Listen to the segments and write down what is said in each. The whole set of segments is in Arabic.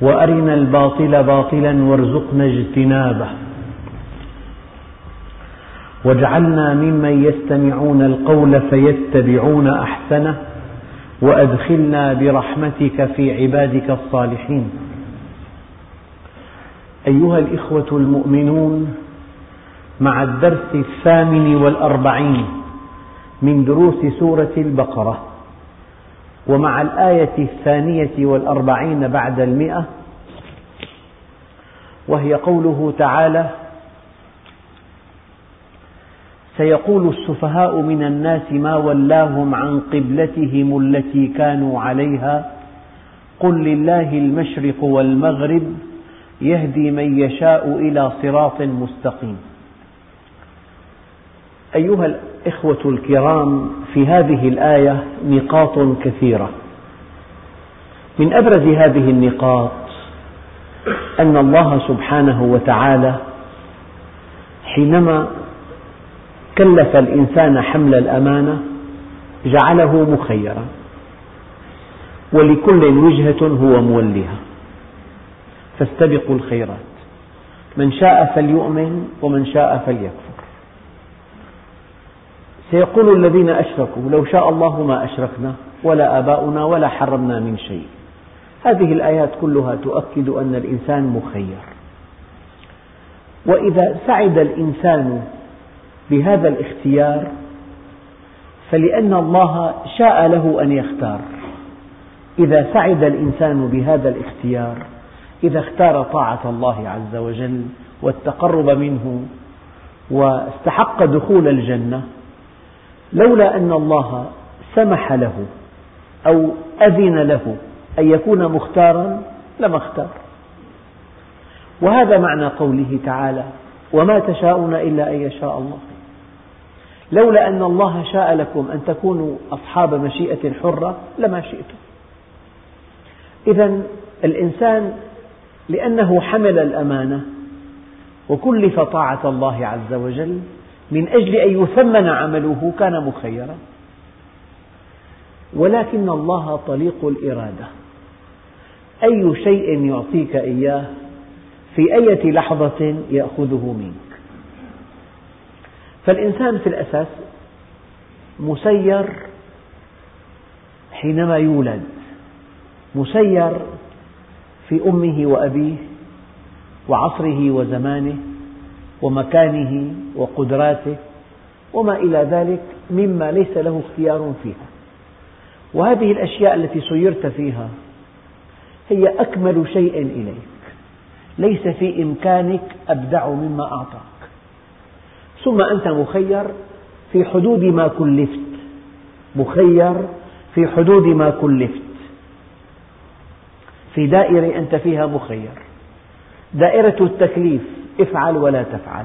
وأرنا الباطل باطلا وارزقنا اجتنابه. واجعلنا ممن يستمعون القول فيتبعون أحسنه وأدخلنا برحمتك في عبادك الصالحين. أيها الإخوة المؤمنون مع الدرس الثامن والأربعين من دروس سورة البقرة ومع الآية الثانية والأربعين بعد المئة وهي قوله تعالى سيقول السفهاء من الناس ما ولاهم عن قبلتهم التي كانوا عليها قل لله المشرق والمغرب يهدي من يشاء إلى صراط مستقيم. أيها الإخوة الكرام في هذه الآية نقاط كثيرة. من أبرز هذه النقاط أن الله سبحانه وتعالى حينما كلف الإنسان حمل الأمانة جعله مخيرا ولكل وجهة هو موليها. فاستبقوا الخيرات. من شاء فليؤمن ومن شاء فليكفر. سيقول الذين أشركوا لو شاء الله ما أشركنا ولا آباؤنا ولا حرمنا من شيء. هذه الآيات كلها تؤكد أن الإنسان مخير. وإذا سعد الإنسان بهذا الاختيار فلأن الله شاء له أن يختار. إذا سعد الإنسان بهذا الاختيار إذا اختار طاعة الله عز وجل والتقرب منه واستحق دخول الجنة لولا أن الله سمح له أو أذن له أن يكون مختارا لما اختار. وهذا معنى قوله تعالى وما تشاءون إلا أن يشاء الله. لولا أن الله شاء لكم أن تكونوا أصحاب مشيئة حرة لما شئتم. إذا الإنسان لأنه حمل الأمانة وكلف طاعة الله عز وجل من أجل أن يثمن عمله كان مخيرا. ولكن الله طليق الإرادة. أي شيء يعطيك إياه في أية لحظة يأخذه منك. فالإنسان في الأساس مسير حينما يولد مسير في أمه وأبيه وعصره وزمانه ومكانه وقدراته وما إلى ذلك مما ليس له اختيار فيها. وهذه الأشياء التي سيرت فيها هي أكمل شيء إليك ليس في إمكانك أبدع مما أعطاك. ثم أنت مخير في حدود ما كلفت مخير في حدود ما كلفت. في دائرة أنت فيها مخير. دائرة التكليف افعل ولا تفعل.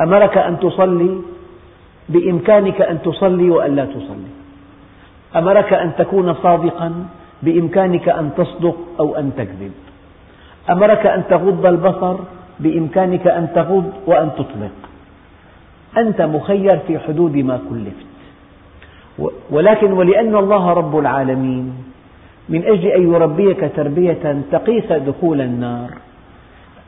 أمرك أن تصلي بإمكانك أن تصلي وأن لا تصلي. أمرك أن تكون صادقا بإمكانك أن تصدق أو أن تكذب. أمرك أن تغض البصر بإمكانك أن تغض وأن تطلق. أنت مخير في حدود ما كلفت. ولكن ولأن الله رب العالمين من أجل أن يربيك تربية تقيك دخول النار.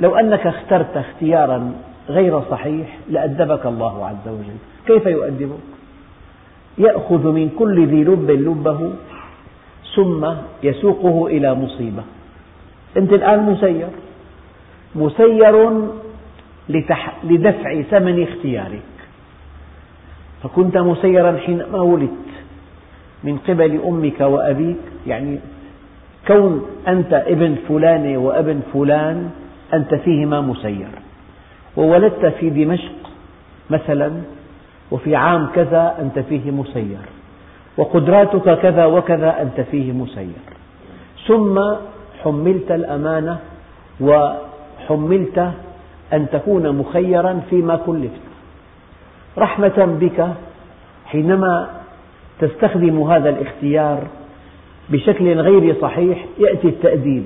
لو أنك اخترت اختيارا غير صحيح لأدبك الله عز وجل. كيف يؤدبك؟ يأخذ من كل ذي لب لبه ثم يسوقه إلى مصيبة. أنت الآن مسير. مسير لدفع ثمن اختيارك. فكنت مسيرا حينما ولدت. من قبل أمك وأبيك يعني كون أنت ابن فلانة وابن فلان أنت فيهما مسير. وولدت في دمشق مثلا وفي عام كذا أنت فيه مسير وقدراتك كذا وكذا أنت فيه مسير. ثم حملت الأمانة وحملت أن تكون مخيرا فيما كلفت. رحمة بك حينما تستخدم هذا الاختيار بشكل غير صحيح يأتي التأديب.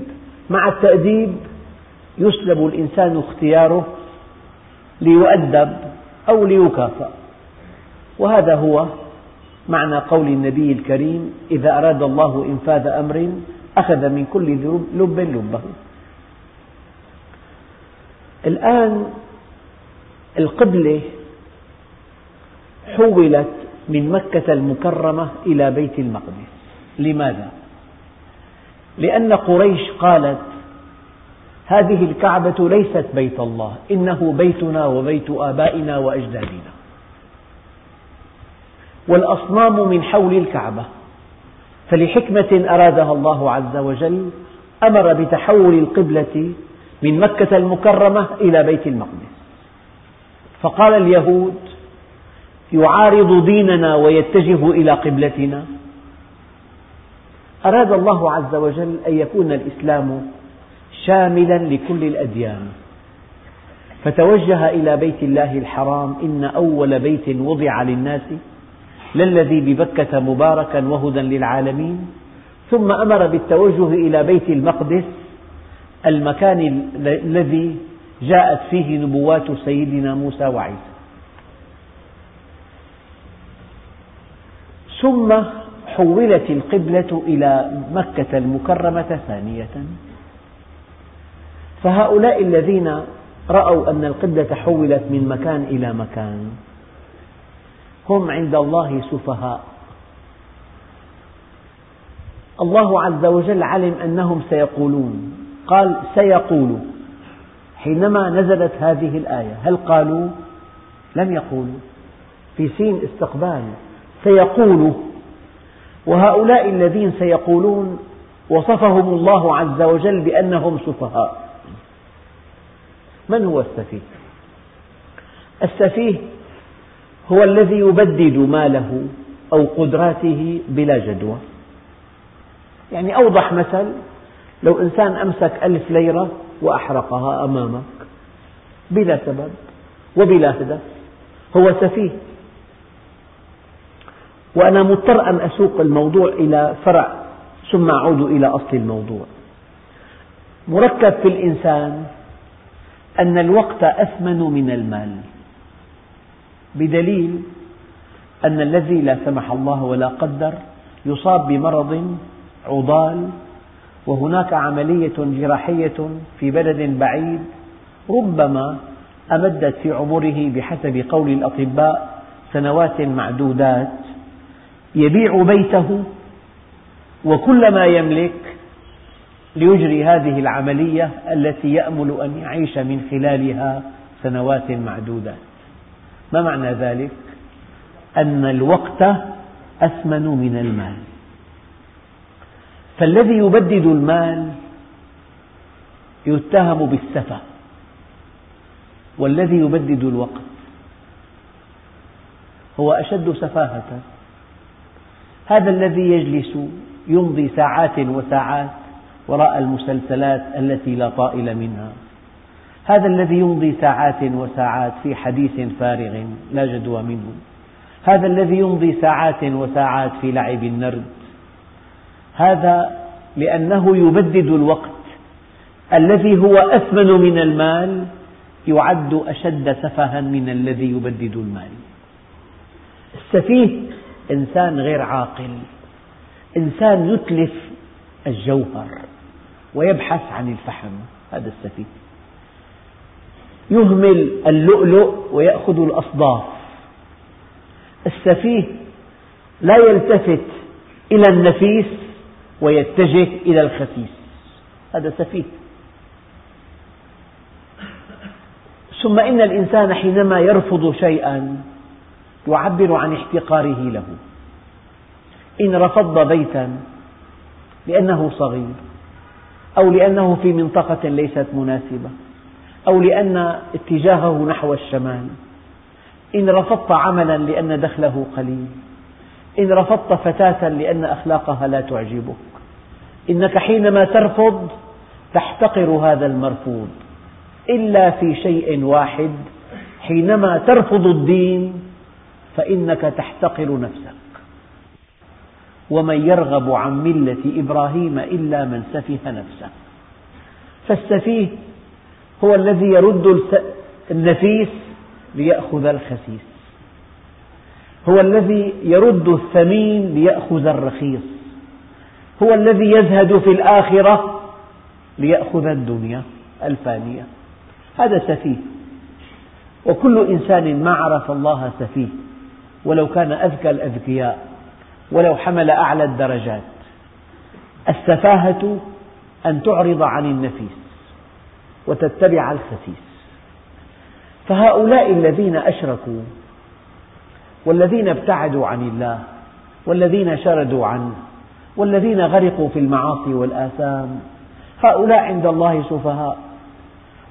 مع التأديب يسلب الإنسان اختياره ليؤدب أو ليكافأ. وهذا هو معنى قول النبي الكريم إذا أراد الله إنفاذ أمر أخذ من كل لب لبه. الآن القبلة حولت من مكة المكرمة إلى بيت المقدس. لماذا؟ لأن قريش قالت هذه الكعبة ليست بيت الله إنه بيتنا وبيت آبائنا وأجدادنا. والأصنام من حول الكعبة. فلحكمة أرادها الله عز وجل أمر بتحول القبلة من مكة المكرمة إلى بيت المقدس. فقال اليهود يعارض ديننا ويتجه إلى قبلتنا. أراد الله عز وجل أن يكون الإسلام شاملا لكل الأديان. فتوجه إلى بيت الله الحرام إن أول بيت وضع للناس للذي ببكة مباركا وهدى للعالمين. ثم أمر بالتوجه إلى بيت المقدس المكان الذي جاءت فيه نبوات سيدنا موسى وعيسى. ثم حولت القبلة إلى مكة المكرمة ثانية. فهؤلاء الذين رأوا أن القبلة حولت من مكان إلى مكان هم عند الله سفهاء. الله عز وجل علم أنهم سيقولون. قال سيقول حينما نزلت هذه الآية هل قالوا؟ لم يقولوا. في سين استقبال. سيقول وهؤلاء الذين سيقولون وصفهم الله عز وجل بأنهم سفهاء. من هو السفيه؟ السفيه هو الذي يبدد ماله أو قدراته بلا جدوى. يعني أوضح مثل لو إنسان أمسك ألف ليرة وأحرقها أمامك بلا سبب وبلا هدف هو سفيه. وأنا مضطر أن أسوق الموضوع إلى فرع ثم أعود إلى أصل الموضوع. مركب في الإنسان أن الوقت أثمن من المال. بدليل أن الذي لا سمح الله ولا قدر يصاب بمرض عضال وهناك عملية جراحية في بلد بعيد ربما أمدت في عمره بحسب قول الأطباء سنوات معدودات. يبيع بيته وكل ما يملك ليجري هذه العملية التي يأمل أن يعيش من خلالها سنوات معدودات. ما معنى ذلك؟ أن الوقت أثمن من المال. فالذي يبدد المال يتهم بالسفة والذي يبدد الوقت هو أشد سفاهة. هذا الذي يجلس يمضي ساعات وساعات وراء المسلسلات التي لا طائل منها. هذا الذي يمضي ساعات وساعات في حديث فارغ لا جدوى منه. هذا الذي يمضي ساعات وساعات في لعب النرد. هذا لأنه يبدد الوقت. الذي هو أثمن من المال يعد أشد سفها من الذي يبدد المال. السفيه إنسان غير عاقل. إنسان يتلف الجوهر. ويبحث عن الفحم. هذا السفيه. يهمل اللؤلؤ ويأخذ الأصداف. السفيه لا يلتفت إلى النفيس ويتجه إلى الخسيس هذا سفيه. ثم إن الإنسان حينما يرفض شيئا يعبر عن احتقاره له. إن رفض بيتا لأنه صغير. أو لأنه في منطقة ليست مناسبة أو لأن اتجاهه نحو الشمال. إن رفضت عملا لأن دخله قليل. إن رفضت فتاة لأن أخلاقها لا تعجبك. إنك حينما ترفض تحتقر هذا المرفوض. إلا في شيء واحد حينما ترفض الدين فإنك تحتقر نفسك. ومن يرغب عن ملة إبراهيم إلا من سفه نفسه. فالسفيه هو الذي يرد النفيس ليأخذ الخسيس. هو الذي يرد الثمين ليأخذ الرخيص. هو الذي يزهد في الآخرة ليأخذ الدنيا الفانية. هذا سفيه. وكل إنسان ما عرف الله سفيه ولو كان أذكى الأذكياء ولو حمل أعلى الدرجات. السفاهة أن تعرض عن النفيس وتتبع الخسيس. فهؤلاء الذين أشركوا والذين ابتعدوا عن الله والذين شردوا عنه والذين غرقوا في المعاصي والآثام هؤلاء عند الله سفهاء.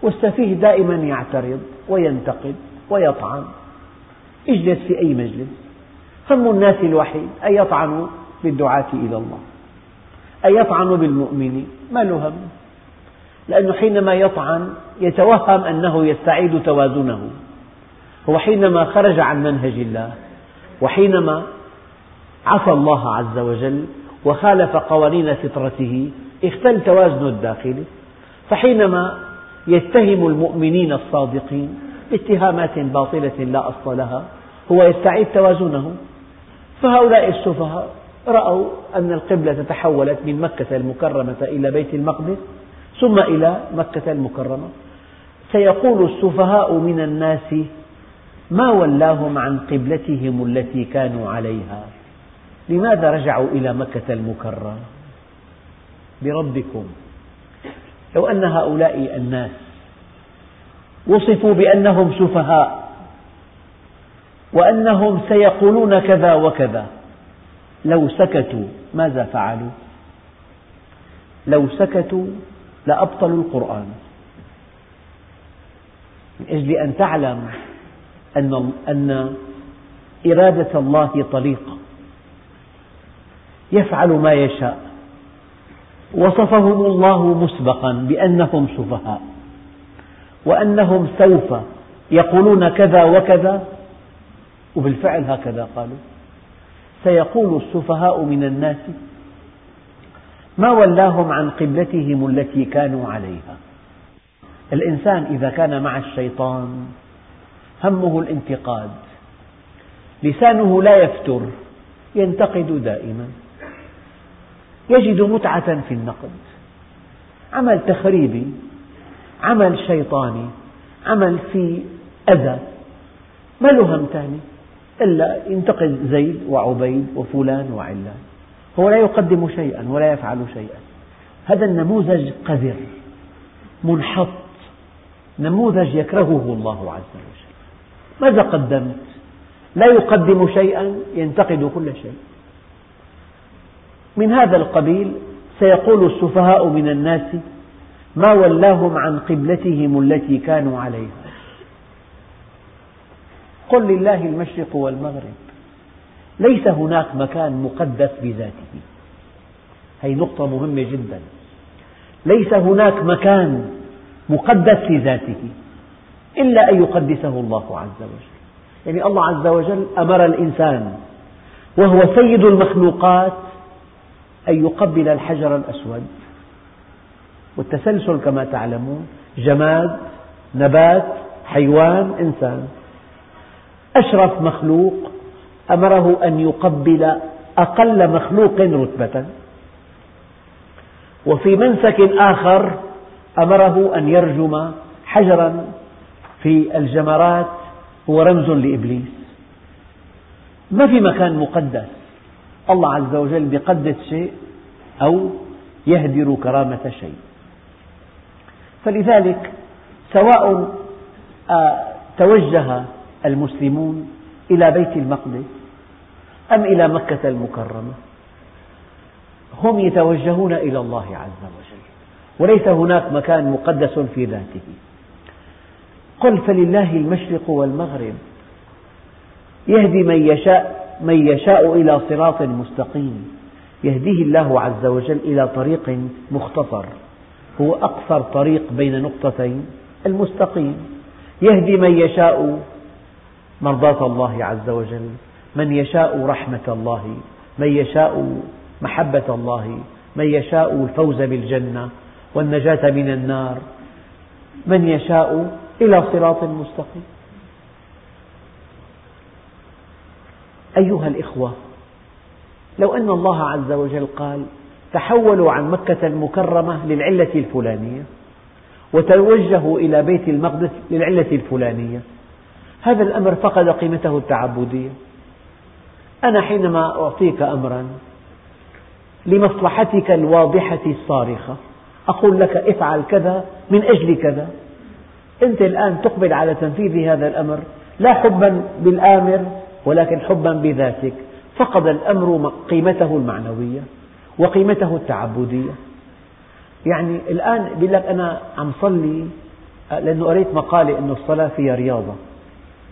والسفيه دائما يعترض وينتقد ويطعن. اجلس في أي مجلس؟ هم الناس الوحيد أن يطعنوا بالدعاة إلى الله أن يطعنوا بالمؤمنين ما له هم. لأنه حينما يطعن يتوهم أنه يستعيد توازنه. هو حينما خرج عن منهج الله وحينما عصى الله عز وجل وخالف قوانين فطرته اختل توازنه الداخلي فحينما يتهم المؤمنين الصادقين باتهامات باطلة لا أصل لها هو يستعيد توازنه فهؤلاء السفهاء رأوا أن القبلة تحولت من مكة المكرمة إلى بيت المقدس ثم إلى مكة المكرمة. سيقول السفهاء من الناس ما ولاهم عن قبلتهم التي كانوا عليها؟ لماذا رجعوا إلى مكة المكرمة؟ بربكم. لو أن هؤلاء الناس وصفوا بأنهم سفهاء وأنهم سيقولون كذا وكذا. لو سكتوا ماذا فعلوا؟ لو سكتوا لأبطلوا القرآن. من أجل أن تعلم أن إرادة الله طليقة يفعل ما يشاء. وصفهم الله مسبقا بأنهم سفهاء. وأنهم سوف يقولون كذا وكذا. وبالفعل هكذا قالوا. سيقول السفهاء من الناس ما ولاهم عن قبلتهم التي كانوا عليها. الإنسان إذا كان مع الشيطان همه الانتقاد لسانه لا يفتر ينتقد دائما. يجد متعة في النقد. عمل تخريبي عمل شيطاني عمل في أذى. ما له هم ثاني إلا ينتقد زيد وعبيد وفلان وعلان. هو لا يقدم شيئا ولا يفعل شيئا. هذا النموذج قذر منحط. نموذج يكرهه الله عز وجل. ماذا قدمت؟ لا يقدم شيئا ينتقد كل شيء. من هذا القبيل سيقول السفهاء من الناس ما ولاهم عن قبلتهم التي كانوا عليها. قل لله المشرق والمغرب. ليس هناك مكان مقدس بذاته. هذه نقطة مهمة جدا. ليس هناك مكان مقدس في ذاته إلا أن يقدسه الله عز وجل. يعني الله عز وجل أمر الإنسان وهو سيد المخلوقات أن يقبل الحجر الأسود. والتسلسل كما تعلمون جماد نبات حيوان إنسان. أشرف مخلوق أمره أن يقبل أقل مخلوق رتبة. وفي منسك آخر أمره أن يرجم حجرا في الجمرات هو رمز لإبليس. ما في مكان مقدس الله عز وجل يقدس شيء أو يهدر كرامة شيء. فلذلك سواء آه، توجه المسلمون إلى بيت المقدس أم إلى مكة المكرمة؟ هم يتوجهون إلى الله عز وجل. وليس هناك مكان مقدس في ذاته. قل فلله المشرق والمغرب يهدي من يشاء من يشاء إلى صراط مستقيم. يهديه الله عز وجل إلى طريق مختصر. هو أقصر طريق بين نقطتين المستقيم. يهدي من يشاء مرضاة الله عز وجل. من يشاء رحمة الله من يشاء محبة الله من يشاء الفوز بالجنة والنجاة من النار. من يشاء إلى صراط مستقيم. أيها الإخوة لو أن الله عز وجل قال تحولوا عن مكة المكرمة للعلة الفلانية وتوجهوا إلى بيت المقدس للعلة الفلانية هذا الأمر فقد قيمته التعبدية. أنا حينما أعطيك أمرا لمصلحتك الواضحة الصارخة أقول لك افعل كذا من أجل كذا. أنت الآن تقبل على تنفيذ هذا الأمر لا حبا بالآمر ولكن حبا بذاتك. فقد الأمر قيمته المعنوية وقيمته التعبدية. يعني الآن يقول لك أنا عم صلي لأنه قريت مقالة أن الصلاة فيها رياضة.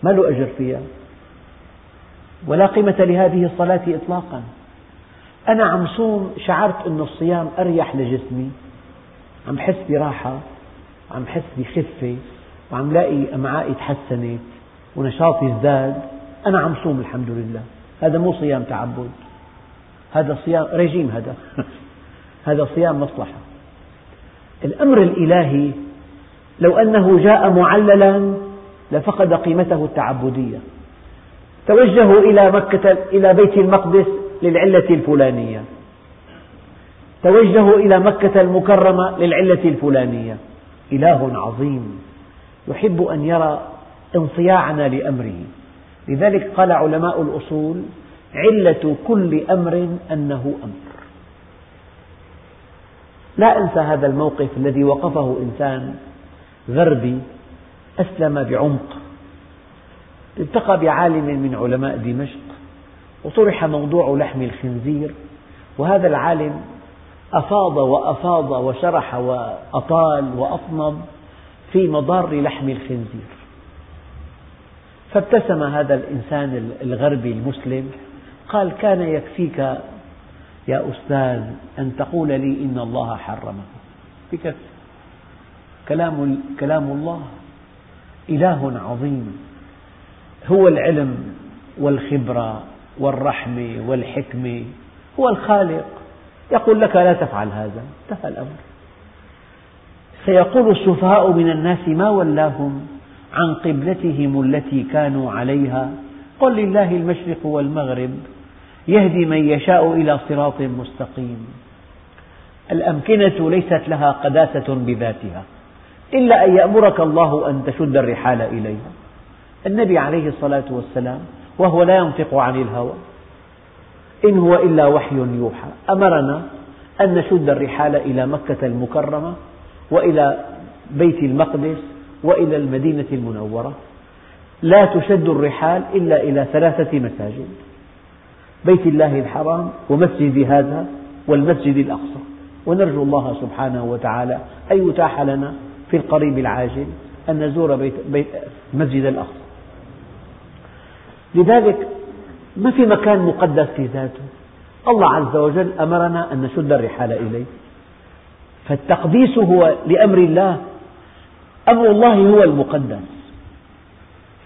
ما له أجر فيها. ولا قيمة لهذه الصلاة إطلاقا. أنا عم صوم شعرت أن الصيام أريح لجسمي. عم حس براحة عم حس بخفة وعم لاقي أمعائي تحسنت ونشاطي ازداد. أنا عم صوم الحمد لله. هذا مو صيام تعبد. هذا صيام رجيم هذا. هذا صيام مصلحة. الأمر الإلهي لو أنه جاء معللا لفقد قيمته التعبدية. توجهوا إلى مكة إلى بيت المقدس للعلة الفلانية. توجهوا إلى مكة المكرمة للعلة الفلانية. إله عظيم. يحب أن يرى انصياعنا لأمره. لذلك قال علماء الأصول علة كل أمر أنه أمر. لا أنسى هذا الموقف الذي وقفه إنسان غربي أسلم بعمق. التقى بعالم من علماء دمشق وطرح موضوع لحم الخنزير وهذا العالم أفاض وأفاض وشرح وأطال وأطنب في مضار لحم الخنزير. فابتسم هذا الإنسان الغربي المسلم قال كان يكفيك يا أستاذ أن تقول لي إن الله حرمه. بكفي كلام, كلام الله. إله عظيم. هو العلم والخبرة والرحمة والحكمة. هو الخالق. يقول لك لا تفعل هذا. انتهى الأمر. سيقول السفهاء من الناس ما ولاهم عن قبلتهم التي كانوا عليها. قل لله المشرق والمغرب. يهدي من يشاء إلى صراط مستقيم. الأمكنة ليست لها قداسة بذاتها. إلا أن يأمرك الله أن تشد الرحال إليها النبي عليه الصلاة والسلام وهو لا ينطق عن الهوى. إن هو إلا وحي يوحى. أمرنا أن نشد الرحال إلى مكة المكرمة وإلى بيت المقدس وإلى المدينة المنورة. لا تشد الرحال إلا إلى ثلاثة مساجد. بيت الله الحرام ومسجد هذا والمسجد الأقصى. ونرجو الله سبحانه وتعالى أن يتاح لنا في القريب العاجل أن نزور بيت, بيت المسجد الأقصى. لذلك ما في مكان مقدس في ذاته. الله عز وجل أمرنا أن نشد الرحال إليه. فالتقديس هو لأمر الله. أمر الله هو المقدس.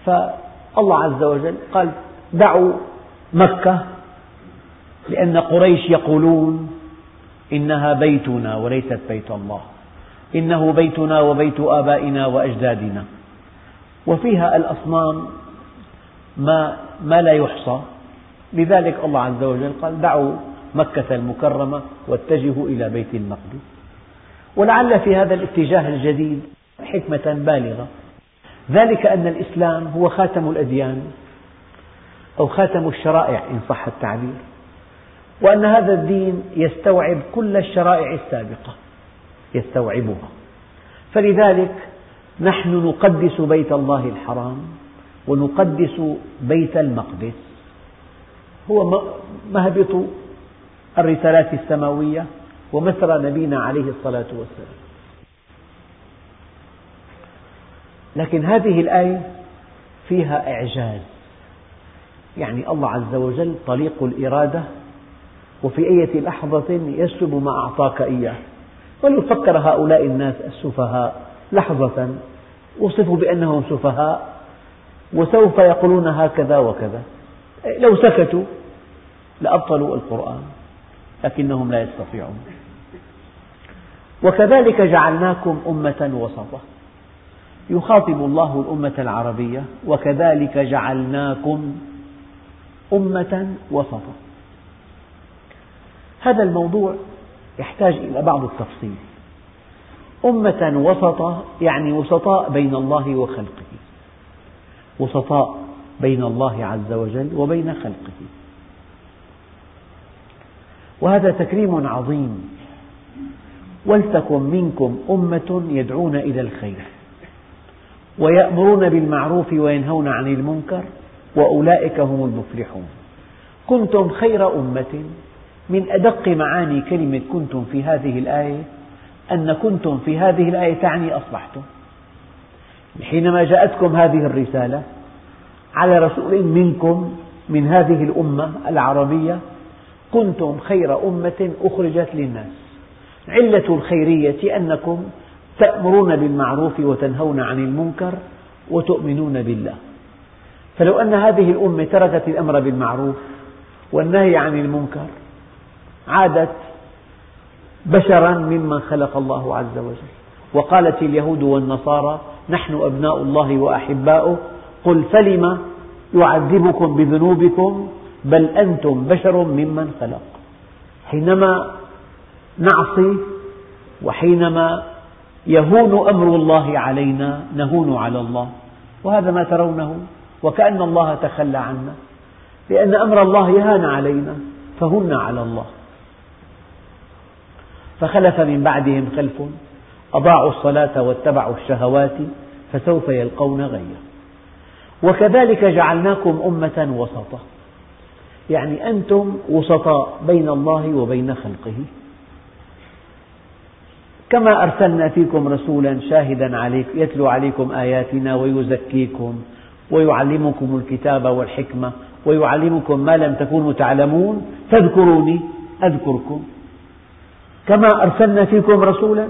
فالله عز وجل قال دعوا مكة لأن قريش يقولون إنها بيتنا وليست بيت الله. إنه بيتنا وبيت آبائنا وأجدادنا. وفيها الأصنام ما, ما لا يحصى. لذلك الله عز وجل قال دعوا مكة المكرمة واتجهوا إلى بيت المقدس. ولعل في هذا الاتجاه الجديد حكمة بالغة. ذلك أن الإسلام هو خاتم الأديان أو خاتم الشرائع إن صح التعبير. وأن هذا الدين يستوعب كل الشرائع السابقة. يستوعبها. فلذلك نحن نقدس بيت الله الحرام ونقدس بيت المقدس. هو مهبط الرسالات السماوية ومسرى نبينا عليه الصلاة والسلام. لكن هذه الآية فيها إعجاز. يعني الله عز وجل طليق الإرادة وفي أية لحظة يسلب ما أعطاك إياه. ولو فكر هؤلاء الناس السفهاء لحظة وصفوا بأنهم سفهاء وسوف يقولون هكذا وكذا. لو سكتوا لأبطلوا القرآن لكنهم لا يستطيعون. وكذلك جعلناكم أمة وسطا يخاطب الله الأمة العربية وكذلك جعلناكم أمة وسطا هذا الموضوع يحتاج إلى بعض التفصيل. أمة وسطا يعني وسطاء بين الله وخلقه. وسطاء بين الله عز وجل وبين خلقه. وهذا تكريم عظيم. ولتكن منكم أمة يدعون إلى الخير. ويأمرون بالمعروف وينهون عن المنكر. وأولئك هم المفلحون. كنتم خير أمة من أدق معاني كلمة كنتم في هذه الآية أن كنتم في هذه الآية تعني أصبحتم. حينما جاءتكم هذه الرسالة على رسول منكم من هذه الأمة العربية كنتم خير أمة أخرجت للناس. علة الخيرية أنكم تأمرون بالمعروف وتنهون عن المنكر وتؤمنون بالله. فلو أن هذه الأمة تركت الأمر بالمعروف والنهي عن المنكر عادت بشرا ممن خلق الله عز وجل. وقالت اليهود والنصارى نحن أبناء الله وأحباؤه. قل فلم يعذبكم بذنوبكم؟ بل أنتم بشر ممن خلق. حينما نعصي وحينما يهون أمر الله علينا نهون على الله. وهذا ما ترونه وكأن الله تخلى عنا. لأن أمر الله يهان علينا فهن على الله. فخلف من بعدهم خلف أضاعوا الصلاة واتبعوا الشهوات فسوف يلقون غيا وكذلك جعلناكم أمة وسطا. يعني أنتم وسطاء بين الله وبين خلقه. كما أرسلنا فيكم رسولا شاهدا عليك يتلو عليكم آياتنا ويزكيكم ويعلمكم الكتاب والحكمة ويعلمكم ما لم تكونوا تعلمون فاذكروني أذكركم. كما أرسلنا فيكم رسولا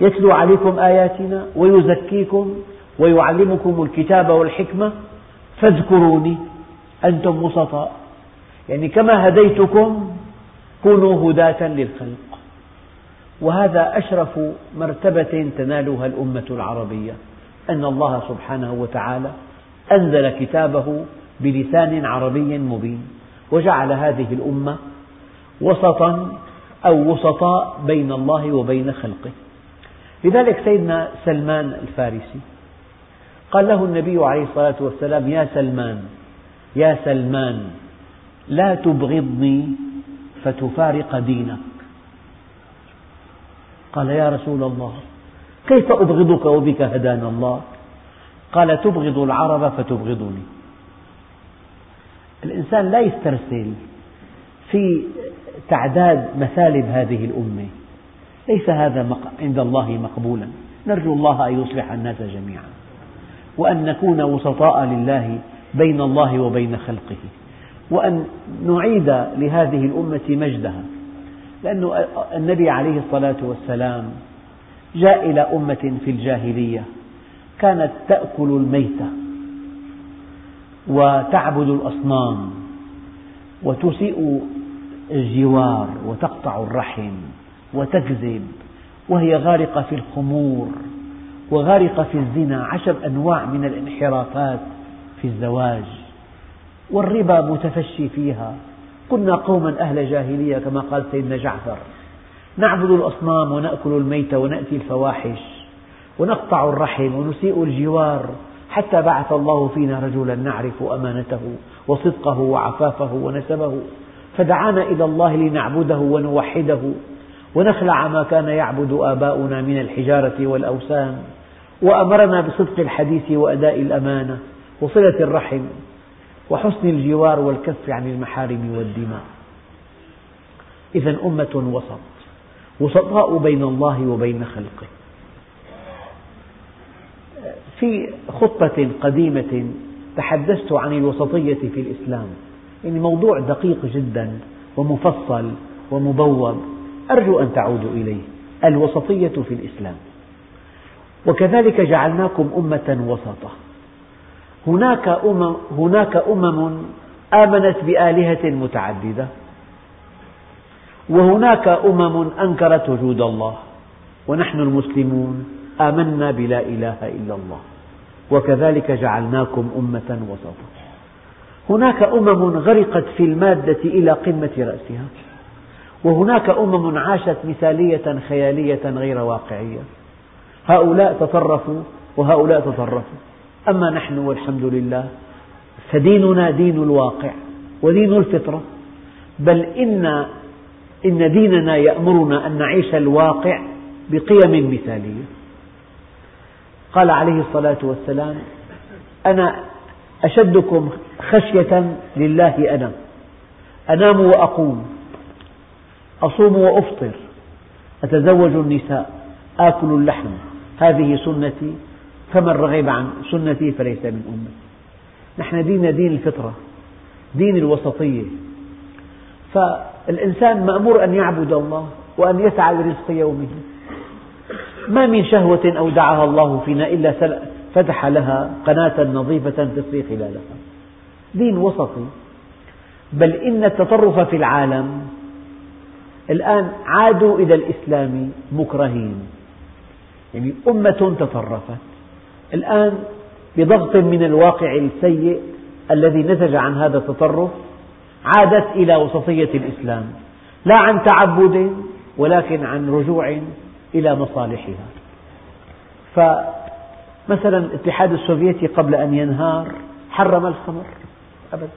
يتلو عليكم آياتنا ويزكيكم ويعلمكم الكتاب والحكمة فاذكروني أنتم وسطاء يعني كما هديتكم كونوا هداة للخلق. وهذا أشرف مرتبة تنالها الأمة العربية أن الله سبحانه وتعالى أنزل كتابه بلسان عربي مبين وجعل هذه الأمة وسطا أو وسطاء بين الله وبين خلقه. لذلك سيدنا سلمان الفارسي قال له النبي عليه الصلاة والسلام يا سلمان يا سلمان لا تبغضني فتفارق دينك. قال يا رسول الله كيف أبغضك وبك هدانا الله؟ قال تبغض العرب فتبغضني. الإنسان لا يسترسل في تعداد مثالب هذه الأمة. ليس هذا عند الله مقبولا. نرجو الله أن يصلح الناس جميعا. وأن نكون وسطاء لله بين الله وبين خلقه. وأن نعيد لهذه الأمة مجدها. لأن النبي عليه الصلاة والسلام جاء إلى أمة في الجاهلية. كانت تأكل الميتة وتعبد الأصنام. وتسيء الجوار وتقطع الرحم وتكذب وهي غارقة في الخمور وغارقة في الزنا عشر أنواع من الانحرافات في الزواج والربا متفشي فيها. كنا قوما أهل جاهلية كما قال سيدنا جعفر. نعبد الأصنام ونأكل الميت ونأتي الفواحش ونقطع الرحم ونسيء الجوار حتى بعث الله فينا رجلا نعرف أمانته وصدقه وعفافه ونسبه. فدعانا إلى الله لنعبده ونوحده ونخلع ما كان يعبد آباؤنا من الحجارة والأوثان وأمرنا بصدق الحديث وأداء الأمانة وصلة الرحم وحسن الجوار والكف عن المحارم والدماء. إذا أمة وسط وسطاء بين الله وبين خلقه. في خطة قديمة تحدثت عن الوسطية في الإسلام. يعني موضوع دقيق جدا ومفصل ومبوب. أرجو أن تعودوا إليه. الوسطية في الإسلام. وكذلك جعلناكم أمة وسطا هناك أمم, هناك أمم آمنت بآلهة متعددة. وهناك أمم أنكرت وجود الله. ونحن المسلمون آمنا بلا إله إلا الله. وكذلك جعلناكم أمة وسطا هناك أمم غرقت في المادة إلى قمة رأسها. وهناك أمم عاشت مثالية خيالية غير واقعية. هؤلاء تطرفوا وهؤلاء تطرفوا. أما نحن والحمد لله فديننا دين الواقع ودين الفطرة. بل إن, إن ديننا يأمرنا أن نعيش الواقع بقيم مثالية. قال عليه الصلاة والسلام أنا أشدكم خشية لله أنا أنام وأقوم. أصوم وأفطر. أتزوج النساء. آكل اللحم. هذه سنتي. فمن رغب عن سنتي فليس من أمتي. نحن ديننا دين الفطرة. دين الوسطية. فالإنسان مأمور أن يعبد الله وأن يسعى لرزق يومه. ما من شهوة أودعها الله فينا إلا فتح لها قناة نظيفة تسري خلالها دين وسطي. بل إن التطرف في العالم الآن عادوا إلى الإسلام مكرهين. يعني أمة تطرفت. الآن بضغط من الواقع السيء الذي نتج عن هذا التطرف عادت إلى وسطية الإسلام. لا عن تعبد ولكن عن رجوع إلى مصالحها. فمثلا الاتحاد السوفيتي قبل أن ينهار حرم الخمر. أبدا.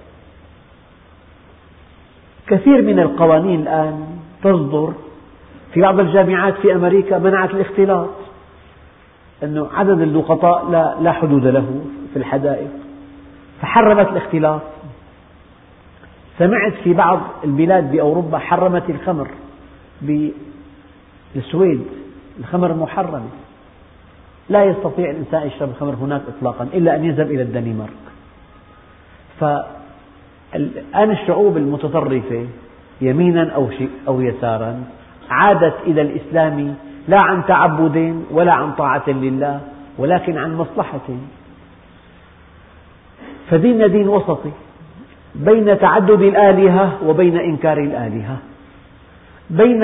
كثير من القوانين الآن تصدر في بعض الجامعات في أمريكا منعت الاختلاط أنه عدد اللقطاء لا, لا حدود له في الحدائق. فحرمت الاختلاط. سمعت في بعض البلاد بأوروبا حرمت الخمر. بالسويد الخمر محرمة لا يستطيع الإنسان يشرب الخمر هناك إطلاقا إلا أن يذهب إلى الدنمارك. فالآن الشعوب المتطرفة يمينا أو, أو يسارا عادت إلى الإسلام لا عن تعبد ولا عن طاعة لله ولكن عن مصلحة. فديننا دين وسطي بين تعدد الآلهة وبين إنكار الآلهة. بين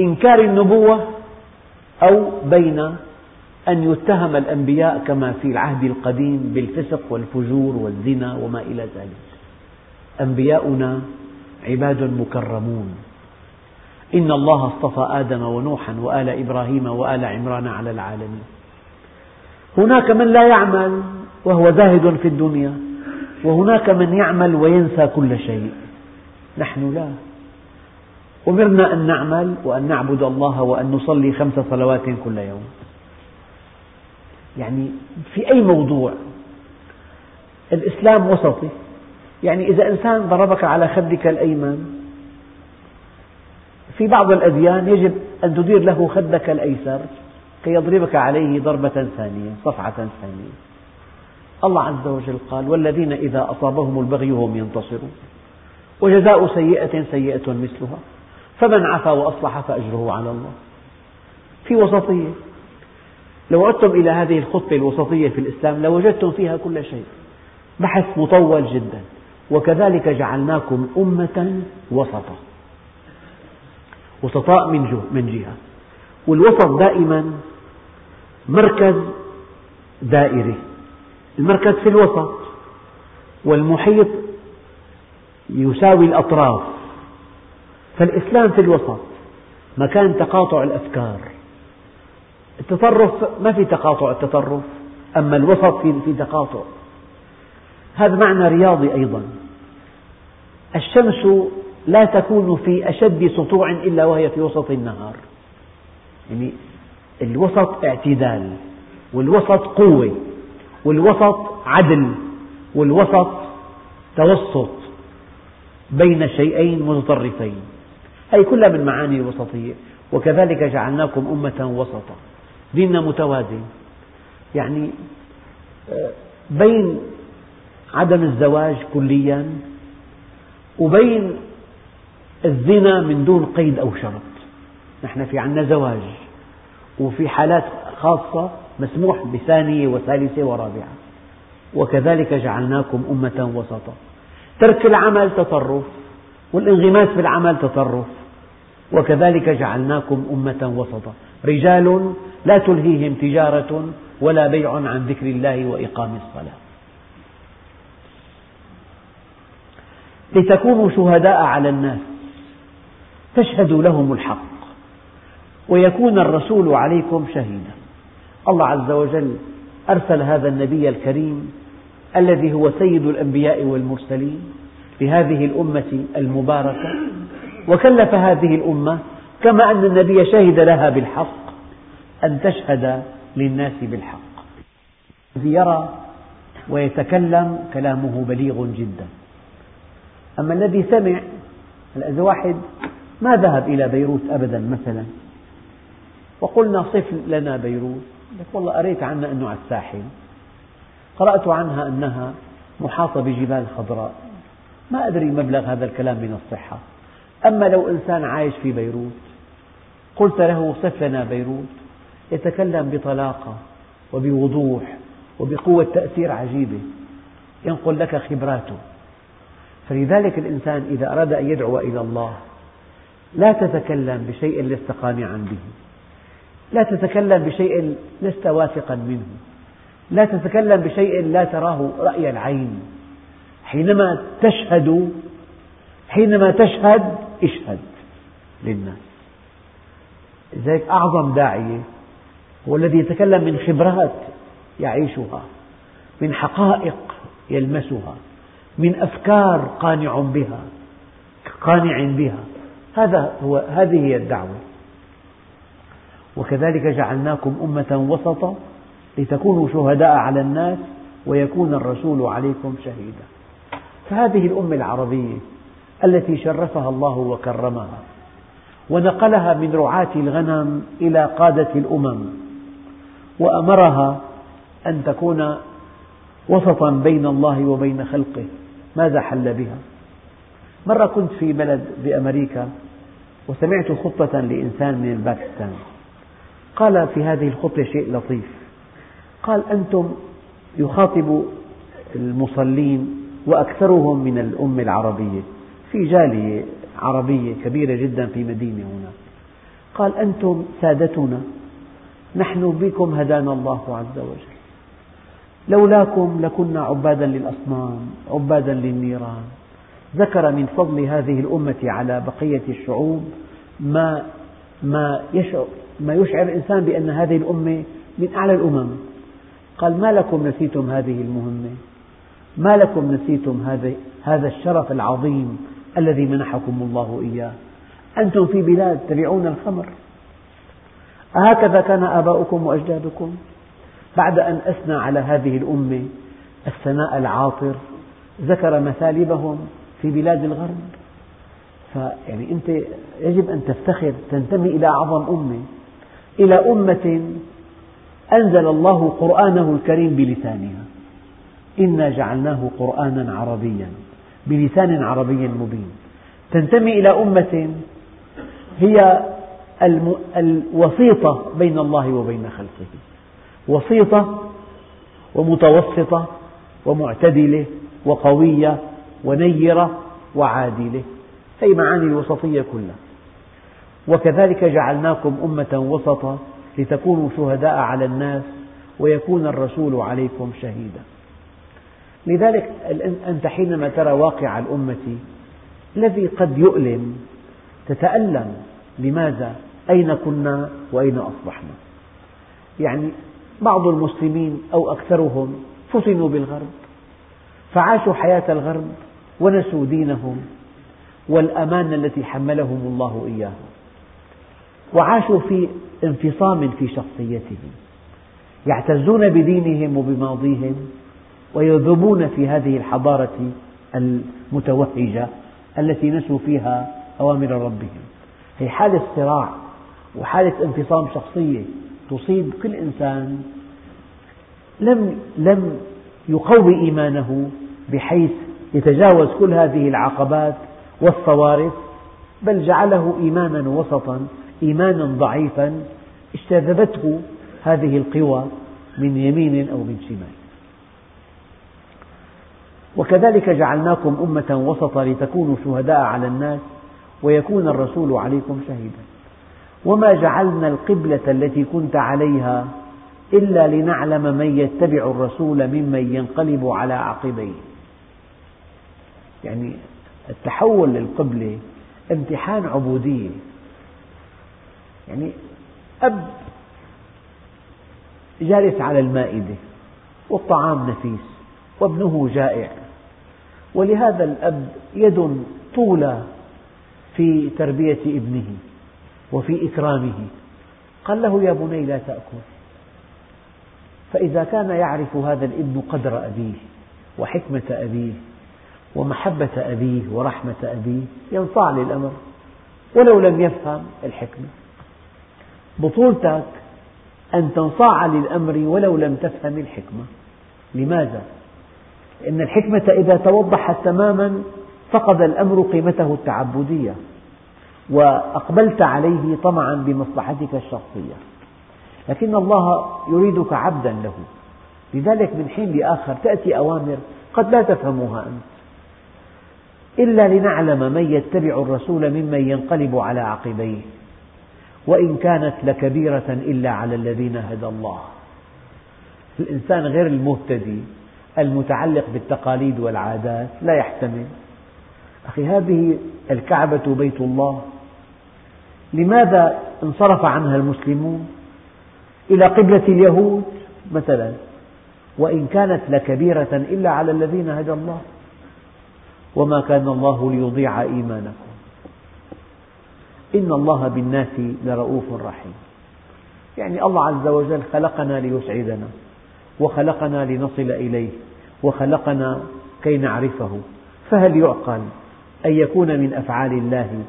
إنكار النبوة أو بين أن يتهم الأنبياء كما في العهد القديم بالفسق والفجور والزنا وما إلى ذلك. أنبياؤنا عباد مكرمون. إن الله اصطفى آدم ونوحا وآل إبراهيم وآل عمران على العالمين. هناك من لا يعمل وهو زاهد في الدنيا وهناك من يعمل وينسى كل شيء. نحن لا. أمرنا أن نعمل وأن نعبد الله وأن نصلي خمس صلوات كل يوم. يعني في أي موضوع. الإسلام وسطي. يعني إذا إنسان ضربك على خدك الأيمن في بعض الأديان يجب أن تدير له خدك الأيسر كي يضربك عليه ضربة ثانية صفعة ثانية. الله عز وجل قال والذين إذا أصابهم البغي هم ينتصرون. وجزاء سيئة سيئة مثلها. فمن عفا وأصلح فأجره على الله. في وسطية. لو عدتم إلى هذه الخطة الوسطية في الإسلام لوجدتم فيها كل شيء. بحث مطول جدا. وكذلك جعلناكم أمة وسطا. وسطاء من جهة. والوسط دائما مركز دائري. المركز في الوسط. والمحيط يساوي الأطراف. فالإسلام في الوسط مكان تقاطع الأفكار. التطرف ما في تقاطع التطرف أما الوسط في تقاطع. هذا معنى رياضي أيضا. الشمس لا تكون في أشد سطوع إلا وهي في وسط النهار. يعني الوسط اعتدال والوسط قوة والوسط عدل والوسط توسط بين شيئين متطرفين. هذه كلها من معاني الوسطية وكذلك جعلناكم أمة وسطا. ديننا متوازن يعني آه، بين عدم الزواج كليا وبين الزنا من دون قيد أو شرط. نحن في عنا زواج وفي حالات خاصة مسموح بثانية وثالثة ورابعة. وكذلك جعلناكم أمة وسطا. ترك العمل تطرف والانغماس في العمل تطرف. وكذلك جعلناكم أمة وسطا. رجال لا تلهيهم تجارة ولا بيع عن ذكر الله وإقام الصلاة. لتكونوا شهداء على الناس تشهدوا لهم الحق ويكون الرسول عليكم شهيدا. الله عز وجل أرسل هذا النبي الكريم الذي هو سيد الأنبياء والمرسلين لهذه الأمة المباركة وكلف هذه الأمة كما أن النبي شهد لها بالحق أن تشهد للناس بالحق. الذي يرى ويتكلم كلامه بليغ جدا. أما الذي سمع إذا واحد ما ذهب إلى بيروت أبدا مثلا؟ وقلنا صف لنا بيروت لك والله قريت عنها أنه على الساحل. قرأت عنها أنها محاطة بجبال خضراء. ما أدري مبلغ هذا الكلام من الصحة. أما لو إنسان عايش في بيروت قلت له صف لنا بيروت يتكلم بطلاقة وبوضوح وبقوة تأثير عجيبة. ينقل لك خبراته. فلذلك الإنسان إذا أراد أن يدعو إلى الله لا تتكلم بشيء لست قانعا به. لا تتكلم بشيء لست واثقا منه. لا تتكلم بشيء لا تراه رأي العين. حينما تشهد حينما تشهد اشهد للناس. لذلك أعظم داعية هو الذي يتكلم من خبرات يعيشها من حقائق يلمسها من أفكار قانع بها قانع بها. هذا هو هذه هي الدعوة. وكذلك جعلناكم أمة وسطا لتكونوا شهداء على الناس ويكون الرسول عليكم شهيدا. فهذه الأمة العربية التي شرفها الله وكرمها ونقلها من رعاة الغنم إلى قادة الأمم وأمرها أن تكون وسطا بين الله وبين خلقه. ماذا حل بها؟ مرة كنت في بلد بأمريكا وسمعت خطة لإنسان من الباكستان. قال في هذه الخطبة شيء لطيف. قال أنتم يخاطب المصلين وأكثرهم من الأمة العربية. في جالية عربية كبيرة جدا في مدينة هنا. قال أنتم سادتنا نحن بكم هدانا الله عز وجل. لولاكم لكنا عبادا للأصنام عبادا للنيران. ذكر من فضل هذه الأمة على بقية الشعوب ما ما يشعر ما يشعر الإنسان بأن هذه الأمة من أعلى الأمم. قال ما لكم نسيتم هذه المهمة؟ ما لكم نسيتم هذا الشرف العظيم الذي منحكم الله إياه. أنتم في بلاد تبيعون الخمر. أهكذا كان آباؤكم وأجدادكم. بعد أن أثنى على هذه الأمة الثناء العاطر ذكر مثالبهم في بلاد الغرب. فيعني أنت يجب أن تفتخر تنتمي إلى أعظم أمة. إلى أمة أنزل الله قرآنه الكريم بلسانها. إنا جعلناه قرآنا عربيا. بلسان عربي مبين. تنتمي إلى أمة هي الوسيطة بين الله وبين خلقه. وسيطة ومتوسطة ومعتدلة وقوية ونيرة وعادلة. هي معاني الوسطية كلها. وكذلك جعلناكم أمة وسطا لتكونوا شهداء على الناس ويكون الرسول عليكم شهيدا. لذلك أنت حينما ترى واقع الأمة الذي قد يؤلم تتألم لماذا؟ أين كنا وأين أصبحنا؟ يعني بعض المسلمين أو أكثرهم فتنوا بالغرب فعاشوا حياة الغرب ونسوا دينهم والأمانة التي حملهم الله إياها وعاشوا في انفصام في شخصيتهم يعتزون بدينهم وبماضيهم ويذوبون في هذه الحضارة المتوهجة التي نسوا فيها أوامر ربهم. هي حالة صراع وحالة انفصام شخصية تصيب كل إنسان. لم لم يقوي إيمانه بحيث يتجاوز كل هذه العقبات والصوارف بل جعله إيمانا وسطا إيمانا ضعيفا اجتذبته هذه القوى من يمين أو من شمال. وكذلك جعلناكم أمة وسطا لتكونوا شهداء على الناس ويكون الرسول عليكم شهيدا. وما جعلنا القبلة التي كنت عليها إلا لنعلم من يتبع الرسول ممن ينقلب على عقبيه. يعني التحول للقبلة امتحان عبودية. يعني أب جالس على المائدة والطعام نفيس. وابنه جائع. ولهذا الأب يد طولى في تربية ابنه وفي إكرامه. قال له يا بني لا تأكل. فإذا كان يعرف هذا الابن قدر أبيه وحكمة أبيه ومحبة أبيه ورحمة أبيه ينصاع للأمر. ولو لم يفهم الحكمة. بطولتك أن تنصاع للأمر ولو لم تفهم الحكمة. لماذا؟ لأن الحكمة إذا توضحت تماما فقد الأمر قيمته التعبدية وأقبلت عليه طمعا بمصلحتك الشخصية. لكن الله يريدك عبدا له. لذلك من حين لآخر تأتي أوامر قد لا تفهمها أنت. إلا لنعلم من يتبع الرسول ممن ينقلب على عقبيه. وإن كانت لكبيرة إلا على الذين هدى الله. الإنسان غير المهتدي. المتعلق بالتقاليد والعادات لا يحتمل. أخي هذه الكعبة بيت الله. لماذا انصرف عنها المسلمون؟ إلى قبلة اليهود مثلا. وإن كانت لكبيرة إلا على الذين هدى الله. وما كان الله ليضيع إيمانكم. إن الله بالناس لرؤوف رحيم. يعني الله عز وجل خلقنا ليسعدنا. وخلقنا لنصل إليه وخلقنا كي نعرفه. فهل يعقل أن يكون من أفعال الله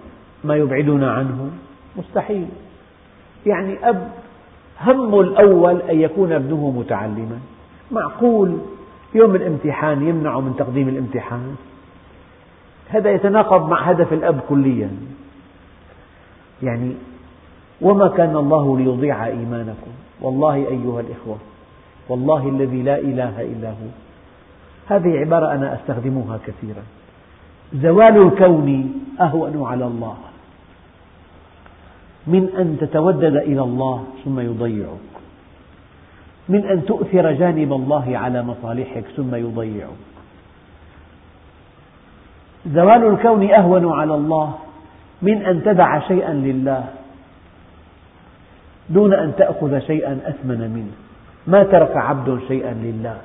ما يبعدنا عنه؟ مستحيل. يعني أب همه الأول أن يكون ابنه متعلما. معقول يوم الامتحان يمنعه من تقديم الامتحان؟ هذا يتناقض مع هدف الأب كليا. يعني وما كان الله ليضيع إيمانكم؟ والله أيها الإخوة والله الذي لا إله إلا هو. هذه عبارة أنا أستخدمها كثيرا. زوال الكون أهون على الله. من أن تتودد إلى الله ثم يضيعك. من أن تؤثر جانب الله على مصالحك ثم يضيعك. زوال الكون أهون على الله من أن تدع شيئا لله دون أن تأخذ شيئا أثمن منه. ما ترك عبد شيئا لله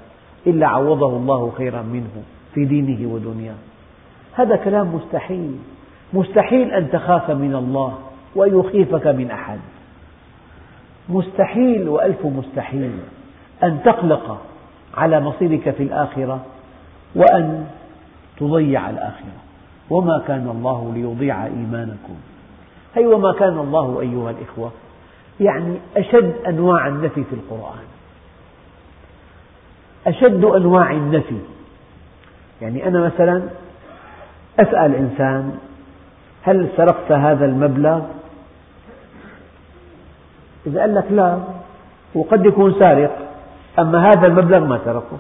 إلا عوضه الله خيرا منه في دينه ودنياه. هذا كلام مستحيل. مستحيل أن تخاف من الله وأن يخيفك من أحد. مستحيل وألف مستحيل أن تقلق على مصيرك في الآخرة وأن تضيع الآخرة. وما كان الله ليضيع إيمانكم. هي وما كان الله أيها الإخوة يعني أشد أنواع النفي في القرآن. أشد أنواع النفي. يعني أنا مثلا أسأل إنسان هل سرقت هذا المبلغ؟ إذا قال لك لا وقد يكون سارق أما هذا المبلغ ما سرقه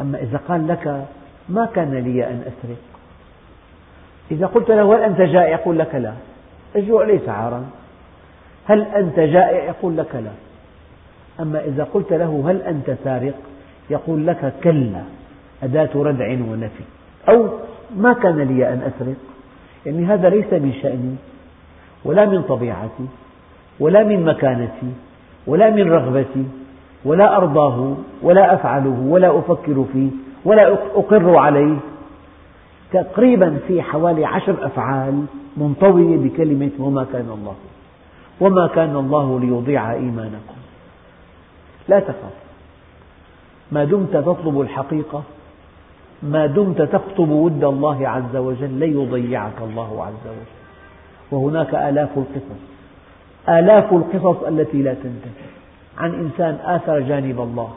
أما إذا قال لك ما كان لي أن أسرق. إذا قلت له هل أنت جائع؟ يقول لك لا. الجوع ليس عارا هل أنت جائع؟ يقول لك لا. أما إذا قلت له هل أنت سارق؟ يقول لك كلا أداة ردع ونفي. أو ما كان لي أن أسرق. يعني هذا ليس من شأني ولا من طبيعتي ولا من مكانتي ولا من رغبتي ولا أرضاه ولا أفعله ولا أفكر فيه ولا أقر عليه. تقريبا في حوالي عشر أفعال منطوية بكلمة وما كان الله وما كان الله ليضيع إيمانكم لا تخف ما دمت تطلب الحقيقة ما دمت تخطب ود الله عز وجل لن يضيعك الله عز وجل. وهناك آلاف القصص آلاف القصص التي لا تنتهي. عن إنسان آثر جانب الله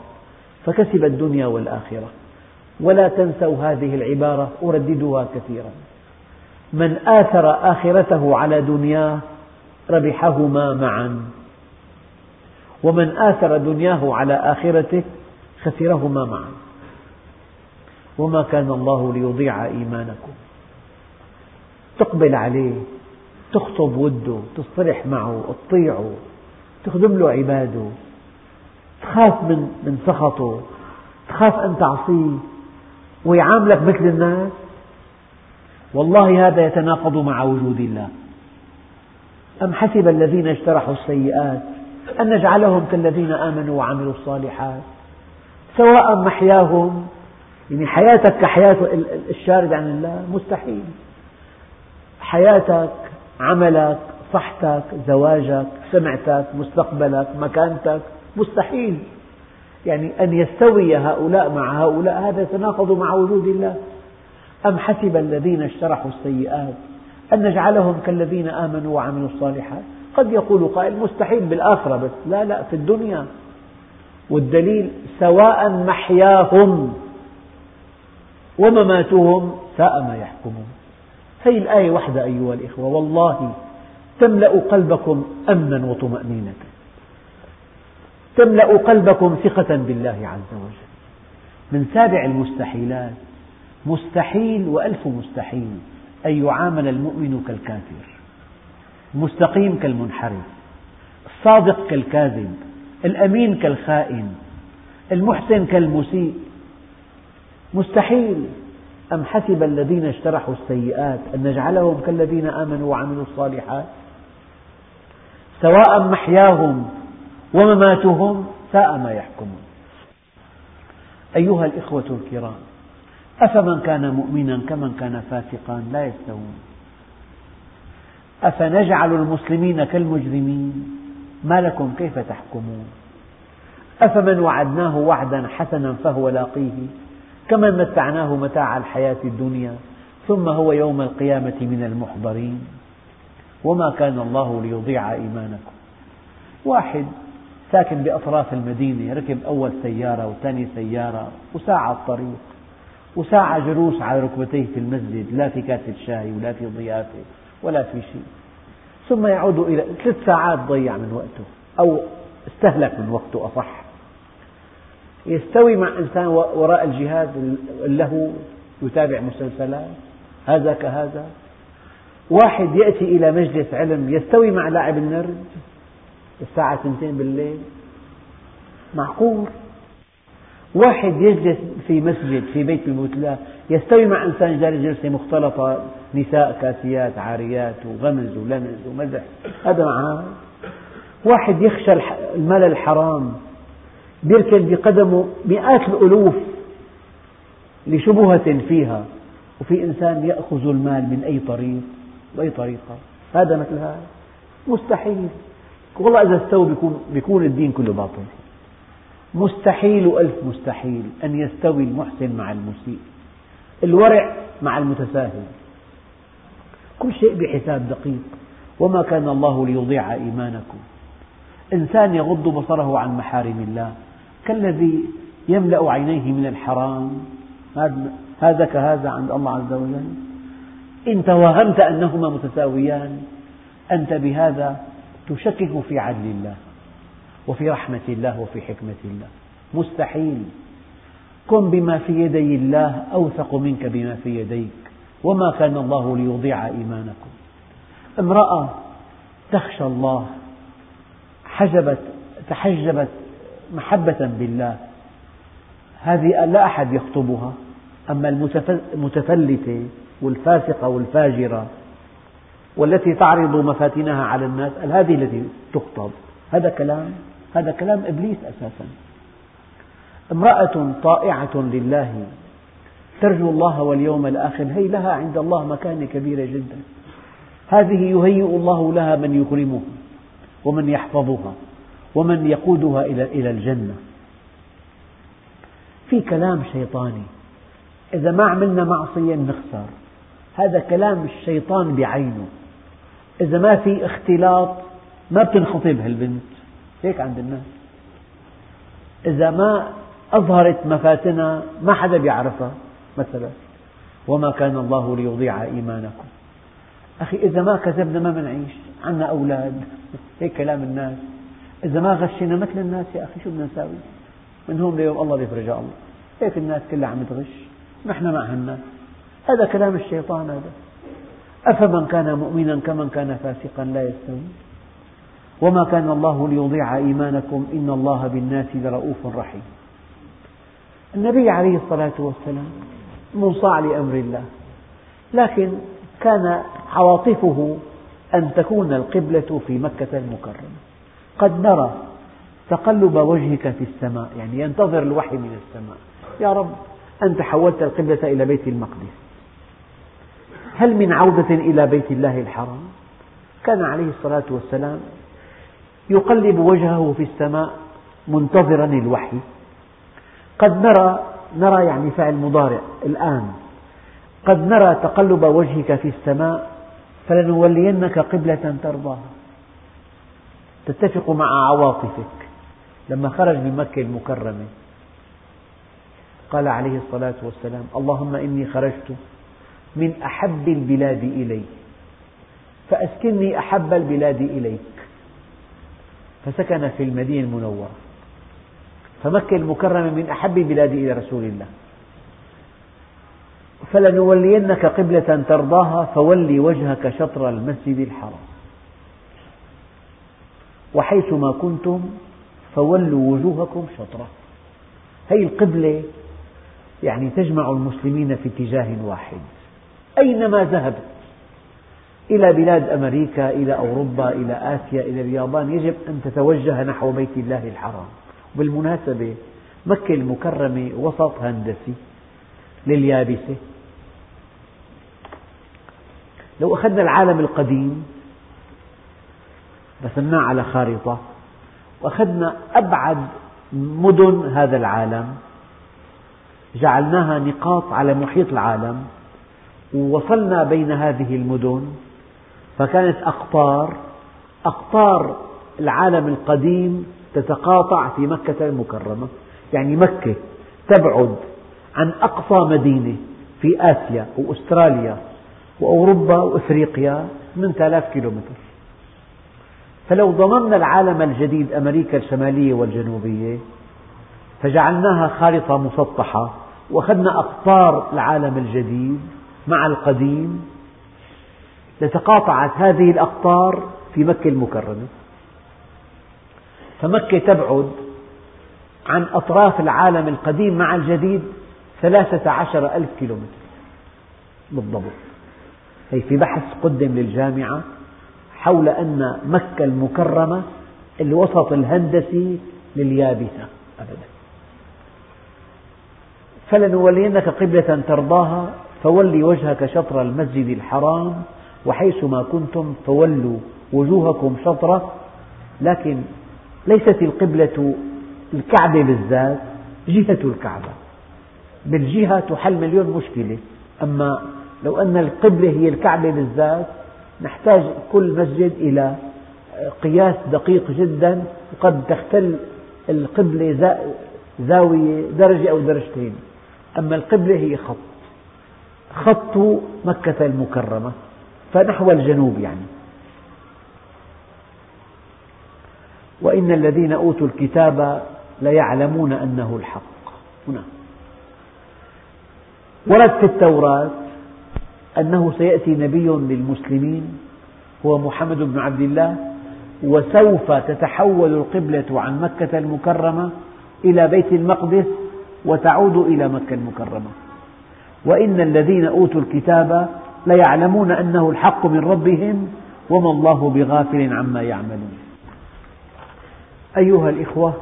فكسب الدنيا والآخرة. ولا تنسوا هذه العبارة أرددها كثيرا. من آثر آخرته على دنياه ربحهما معا. ومن آثر دنياه على آخرته خسرهما معا وما كان الله ليضيع إيمانكم. تقبل عليه تخطب وده تصطلح معه تطيعه تخدم له عباده. تخاف من من سخطه. تخاف أن تعصيه. ويعاملك مثل الناس. والله هذا يتناقض مع وجود الله. أم حسب الذين اجترحوا السيئات أن نجعلهم كالذين آمنوا وعملوا الصالحات سواء محياهم يعني حياتك كحياة الشارد عن الله مستحيل. حياتك عملك صحتك زواجك سمعتك مستقبلك مكانتك مستحيل. يعني أن يستوي هؤلاء مع هؤلاء هذا يتناقض مع وجود الله. أم حسب الذين اجترحوا السيئات أن نجعلهم كالذين آمنوا وعملوا الصالحات؟ قد يقول قائل مستحيل بالآخرة بس لا لا في الدنيا. والدليل سواء محياهم ومماتهم ساء ما يحكمون. هذه الآية وحدها أيها الإخوة والله تملأ قلبكم أمنا وطمأنينة. تملأ قلبكم ثقة بالله عز وجل. من سابع المستحيلات مستحيل وألف مستحيل أن يعامل المؤمن كالكافر. المستقيم كالمنحرف الصادق كالكاذب الأمين كالخائن المحسن كالمسيء. مستحيل. أم حسب الذين اجترحوا السيئات أن نجعلهم كالذين آمنوا وعملوا الصالحات؟ سواء محياهم ومماتهم ساء ما يحكمون. أيها الإخوة الكرام أفمن كان مؤمنا كمن كان فاسقا لا يستوون. أفنجعل المسلمين كالمجرمين؟ ما لكم؟ كيف تحكمون؟ أفمن وعدناه وعدا حسنا فهو لاقيه كمن متعناه متاع الحياة الدنيا ثم هو يوم القيامة من المحضرين. وما كان الله ليضيع إيمانكم. واحد ساكن بأطراف المدينة ركب أول سيارة وثاني سيارة وساعة الطريق وساعة جلوس على ركبتيه في المسجد لا في كاسة شاي ولا في ضيافة. ولا في شيء. ثم يعود إلى ثلاث ساعات ضيع من وقته أو استهلك من وقته أصح. يستوي مع إنسان وراء الجهاز له يتابع مسلسلات هذا كهذا. واحد يأتي إلى مجلس علم يستوي مع لاعب النرد الساعة اثنتين بالليل. معقول؟ واحد يجلس في مسجد في بيت المثلى يستوي مع إنسان جالس جلسة مختلطة نساء كاسيات عاريات وغمز ولمز ومزح. هذا مع واحد يخشى المال الحرام يركن بقدمه مئات الألوف لشبهة فيها وفي إنسان يأخذ المال من أي طريق بأي طريقة. هذا مثل هذا. مستحيل. والله إذا استوى بيكون, بيكون الدين كله باطل. مستحيل وألف مستحيل أن يستوي المحسن مع المسيء. الورع مع المتساهل. كل شيء بحساب دقيق. وما كان الله ليضيع إيمانكم. إنسان يغض بصره عن محارم الله. كالذي يملأ عينيه من الحرام. هذا كهذا عند الله عز وجل. إن توهمت أنهما متساويان أنت بهذا تشكك في عدل الله وفي رحمة الله وفي حكمة الله. مستحيل. كن بما في يدي الله أوثق منك بما في يديك. وما كان الله ليضيع إيمانكم. امرأة تخشى الله حجبت تحجبت محبة بالله. هذه لا أحد يخطبها أما المتفلتة والفاسقة والفاجرة والتي تعرض مفاتنها على الناس هذه التي تخطب؟ هذا كلام هذا كلام إبليس أساسا. امرأة طائعة لله ترجو الله واليوم الآخر. هي لها عند الله مكانة كبيرة جدا. هذه يهيئ الله لها من يكرمها ومن يحفظها ومن يقودها إلى الجنة. في كلام شيطاني. إذا ما عملنا معصية نخسر. هذا كلام الشيطان بعينه. إذا ما في اختلاط ما بتنخطب هالبنت. هيك عند الناس. إذا ما أظهرت مفاتنها ما حدا بيعرفها. مثلا. وما كان الله ليضيع إيمانكم. أخي إذا ما كذبنا ما بنعيش عنا أولاد. هيك كلام الناس. إذا ما غشنا مثل الناس يا أخي شو بدنا نساوي؟ من هون ليوم الله بيفرجها الله. هيك الناس كلها عم تغش؟ نحن مع الناس هذا كلام الشيطان هذا. أفمن كان مؤمنا كمن كان فاسقا لا يستوي؟ وما كان الله ليضيع إيمانكم إن الله بالناس لرؤوف رحيم. النبي عليه الصلاة والسلام منصاع لأمر الله. لكن كان عواطفه أن تكون القبلة في مكة المكرمة. قد نرى تقلب وجهك في السماء يعني ينتظر الوحي من السماء. يا رب أنت حولت القبلة إلى بيت المقدس. هل من عودة إلى بيت الله الحرام؟ كان عليه الصلاة والسلام يقلب وجهه في السماء منتظرا الوحي. قد نرى نرى يعني فعل مضارع الآن. قد نرى تقلب وجهك في السماء فلنولينك قبلة ترضاها. تتفق مع عواطفك لما خرج من مكة المكرمة. قال عليه الصلاة والسلام اللهم إني خرجت من أحب البلاد إلي فأسكنني أحب البلاد إليك. فسكن في المدينة المنورة. فمكة المكرمة من أحب البلاد إلى رسول الله. فلنولينك قبلة ترضاها فولي وجهك شطر المسجد الحرام. وحيثما كنتم فولوا وجوهكم شطرة. هذه القبلة يعني تجمع المسلمين في اتجاه واحد. أينما ذهبت إلى بلاد أمريكا إلى أوروبا إلى آسيا إلى اليابان يجب أن تتوجه نحو بيت الله الحرام. بالمناسبة مكة المكرمة وسط هندسي لليابسة. لو أخذنا العالم القديم رسمناه على خارطة وأخذنا أبعد مدن هذا العالم جعلناها نقاط على محيط العالم ووصلنا بين هذه المدن فكانت أقطار أقطار العالم القديم تتقاطع في مكة المكرمة. يعني مكة تبعد عن أقصى مدينة في آسيا وأستراليا وأوروبا وأفريقيا 8000 كيلومتر. فلو ضممنا العالم الجديد أمريكا الشمالية والجنوبية فجعلناها خارطة مسطحة وأخذنا أقطار العالم الجديد مع القديم لتقاطعت هذه الأقطار في مكة المكرمة. فمكة تبعد عن أطراف العالم القديم مع الجديد ثلاثة عشر ألف كيلومتر بالضبط. هي في بحث قدم للجامعة حول أن مكة المكرمة الوسط الهندسي لليابسة أبدا. فلنولينك قبلة ترضاها فولي وجهك شطر المسجد الحرام وحيثما كنتم فولوا وجوهكم شطرة لكن ليست القبلة الكعبة بالذات جهة الكعبة. بالجهة تحل مليون مشكلة. أما لو أن القبلة هي الكعبة بالذات نحتاج كل مسجد إلى قياس دقيق جدا وقد تختل القبلة زاوية درجة أو درجتين. أما القبلة هي خط. خط مكة المكرمة فنحو الجنوب يعني. وإن الذين أوتوا الكتاب ليعلمون أنه الحق. هنا. ورد في التوراة أنه سيأتي نبي للمسلمين هو محمد بن عبد الله وسوف تتحول القبلة عن مكة المكرمة إلى بيت المقدس وتعود إلى مكة المكرمة. وإن الذين أوتوا الكتاب ليعلمون أنه الحق من ربهم وما الله بغافل عما يعملون. أيها الإخوة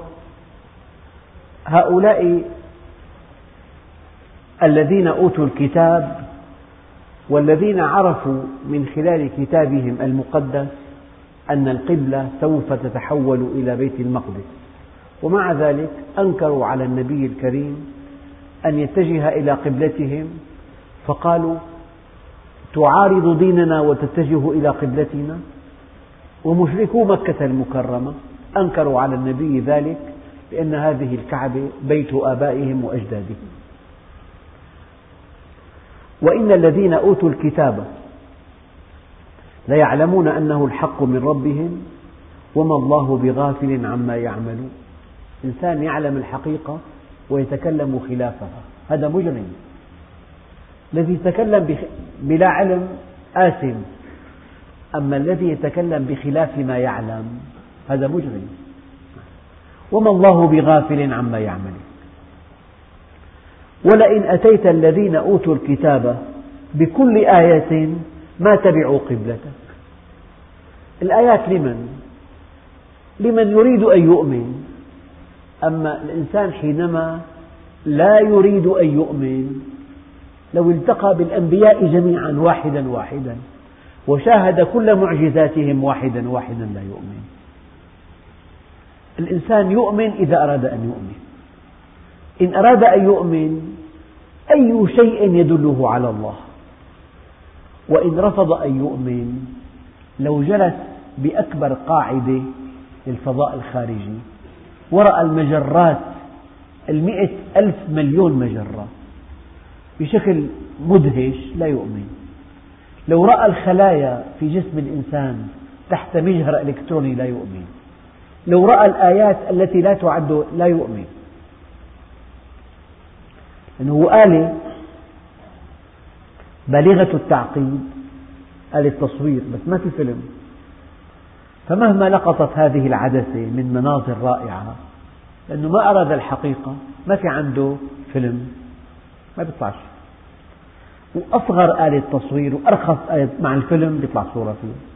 هؤلاء الذين أوتوا الكتاب والذين عرفوا من خلال كتابهم المقدس أن القبلة سوف تتحول إلى بيت المقدس. ومع ذلك أنكروا على النبي الكريم أن يتجه إلى قبلتهم فقالوا تعارض ديننا وتتجه إلى قبلتنا؟ ومشركو مكة المكرمة؟ أنكروا على النبي ذلك لأن هذه الكعبة بيت آبائهم وأجدادهم. وإن الذين أوتوا الكتاب ليعلمون أنه الحق من ربهم وما الله بغافل عما يعملون. إنسان يعلم الحقيقة ويتكلم خلافها. هذا مجرم. الذي يتكلم بلا علم آثم. أما الذي يتكلم بخلاف ما يعلم هذا مجرم وما الله بغافل عما يعملون ولئن أتيت الذين أوتوا الكتاب بكل آية ما تبعوا قبلتك. الآيات لمن؟ لمن يريد أن يؤمن. أما الإنسان حينما لا يريد أن يؤمن لو التقى بالأنبياء جميعا واحدا واحدا وشاهد كل معجزاتهم واحدا واحدا لا يؤمن. الإنسان يؤمن إذا أراد أن يؤمن. إن أراد أن يؤمن أي شيء يدله على الله. وإن رفض أن يؤمن لو جلس بأكبر قاعدة للفضاء الخارجي ورأى المجرات المئة ألف مليون مجرة بشكل مدهش لا يؤمن. لو رأى الخلايا في جسم الإنسان تحت مجهر إلكتروني لا يؤمن. لو رأى الآيات التي لا تعد لا يؤمن. لأنه آلة بالغة التعقيد آلة تصوير بس ما في فيلم. فمهما لقطت هذه العدسة من مناظر رائعة لأنه ما أراد الحقيقة ما في عنده فيلم ما بيطلع شيء. وأصغر آلة تصوير وأرخص آلة مع الفيلم بيطلع صورة فيه.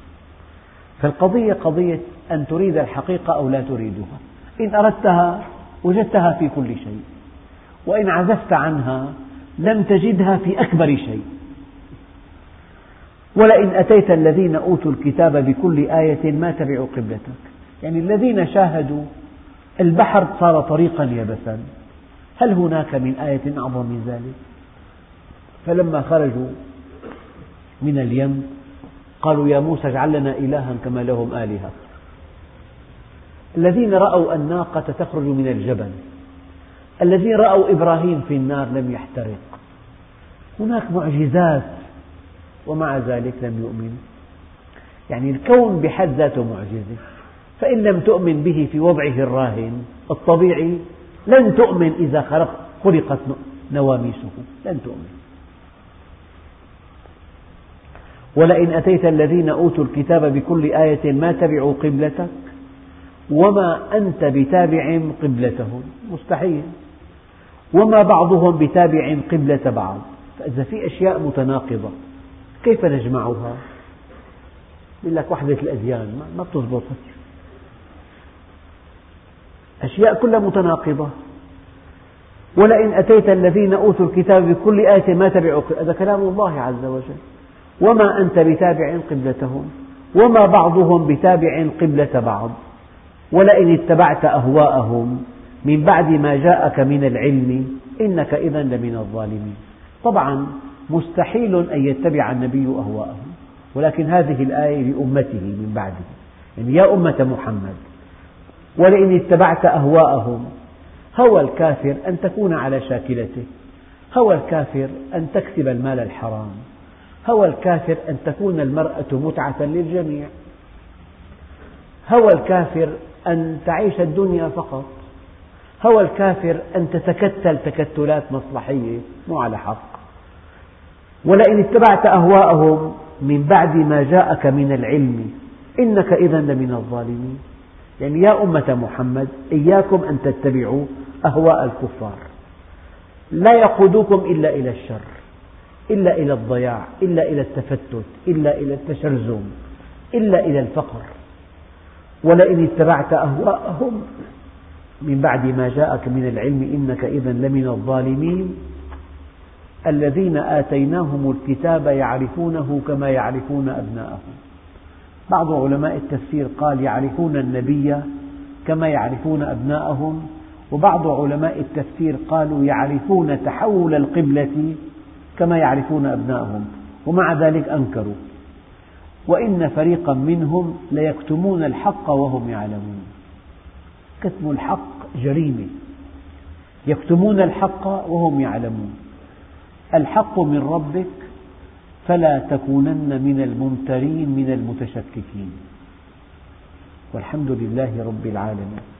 فالقضية قضية أن تريد الحقيقة أو لا تريدها. إن أردتها وجدتها في كل شيء. وإن عزفت عنها لم تجدها في أكبر شيء. ولئن أتيت الذين أوتوا الكتاب بكل آية ما تبعوا قبلتك. يعني الذين شاهدوا البحر صار طريقا يبسا هل هناك من آية أعظم من ذلك؟ فلما خرجوا من اليم قالوا يا موسى اجعل لنا إلها كما لهم آلهة. الذين رأوا الناقة تخرج من الجبل. الذين رأوا إبراهيم في النار لم يحترق. هناك معجزات ومع ذلك لم يؤمنوا يعني الكون بحد ذاته معجزة. فإن لم تؤمن به في وضعه الراهن الطبيعي لن تؤمن إذا خلقت نواميسه. لن تؤمن. ولئن أتيت الذين أوتوا الكتاب بكل آية ما تبعوا قبلتك وما أنت بتابع قبلتهم. مستحيل. وما بعضهم بتابع قبلة بعض. فإذا في أشياء متناقضة كيف نجمعها؟ يقول لك وحدة الأديان ما بتضبط أشياء كلها متناقضة. ولئن أتيت الذين أوتوا الكتاب بكل آية ما تبعوا هذا كلام الله عز وجل. وما أنت بتابع قبلتهم وما بعضهم بتابع قبلة بعض ولئن اتبعت أهواءهم من بعد ما جاءك من العلم إنك إذا لمن الظالمين. طبعا مستحيل أن يتبع النبي أهواءهم ولكن هذه الآية لأمته من بعده. يعني يا أمة محمد ولئن اتبعت أهواءهم هوى الكافر أن تكون على شاكلته هوى الكافر أن تكسب المال الحرام. هوى الكافر أن تكون المرأة متعة للجميع. هوى الكافر أن تعيش الدنيا فقط. هوى الكافر أن تتكتل تكتلات مصلحية مو على حق. ولئن اتبعت أهواءهم من بعد ما جاءك من العلم إنك إذا لمن الظالمين. يعني يا أمة محمد إياكم أن تتبعوا أهواء الكفار. لا يقودوكم إلا إلى الشر. إلا إلى الضياع إلا إلى التفتت إلا إلى التشرذم إلا إلى الفقر. ولئن اتبعت أهواءهم من بعد ما جاءك من العلم إنك إذا لمن الظالمين. الذين آتيناهم الكتاب يعرفونه كما يعرفون أبناءهم. بعض علماء التفسير قال يعرفون النبي كما يعرفون أبناءهم وبعض علماء التفسير قالوا يعرفون تحول القبلة كما يعرفون أبناءهم ومع ذلك أنكروا. وإن فريقا منهم ليكتمون الحق وهم يعلمون. كتم الحق جريمة. يكتمون الحق وهم يعلمون. الحق من ربك فلا تكونن من الممترين من المتشككين. والحمد لله رب العالمين.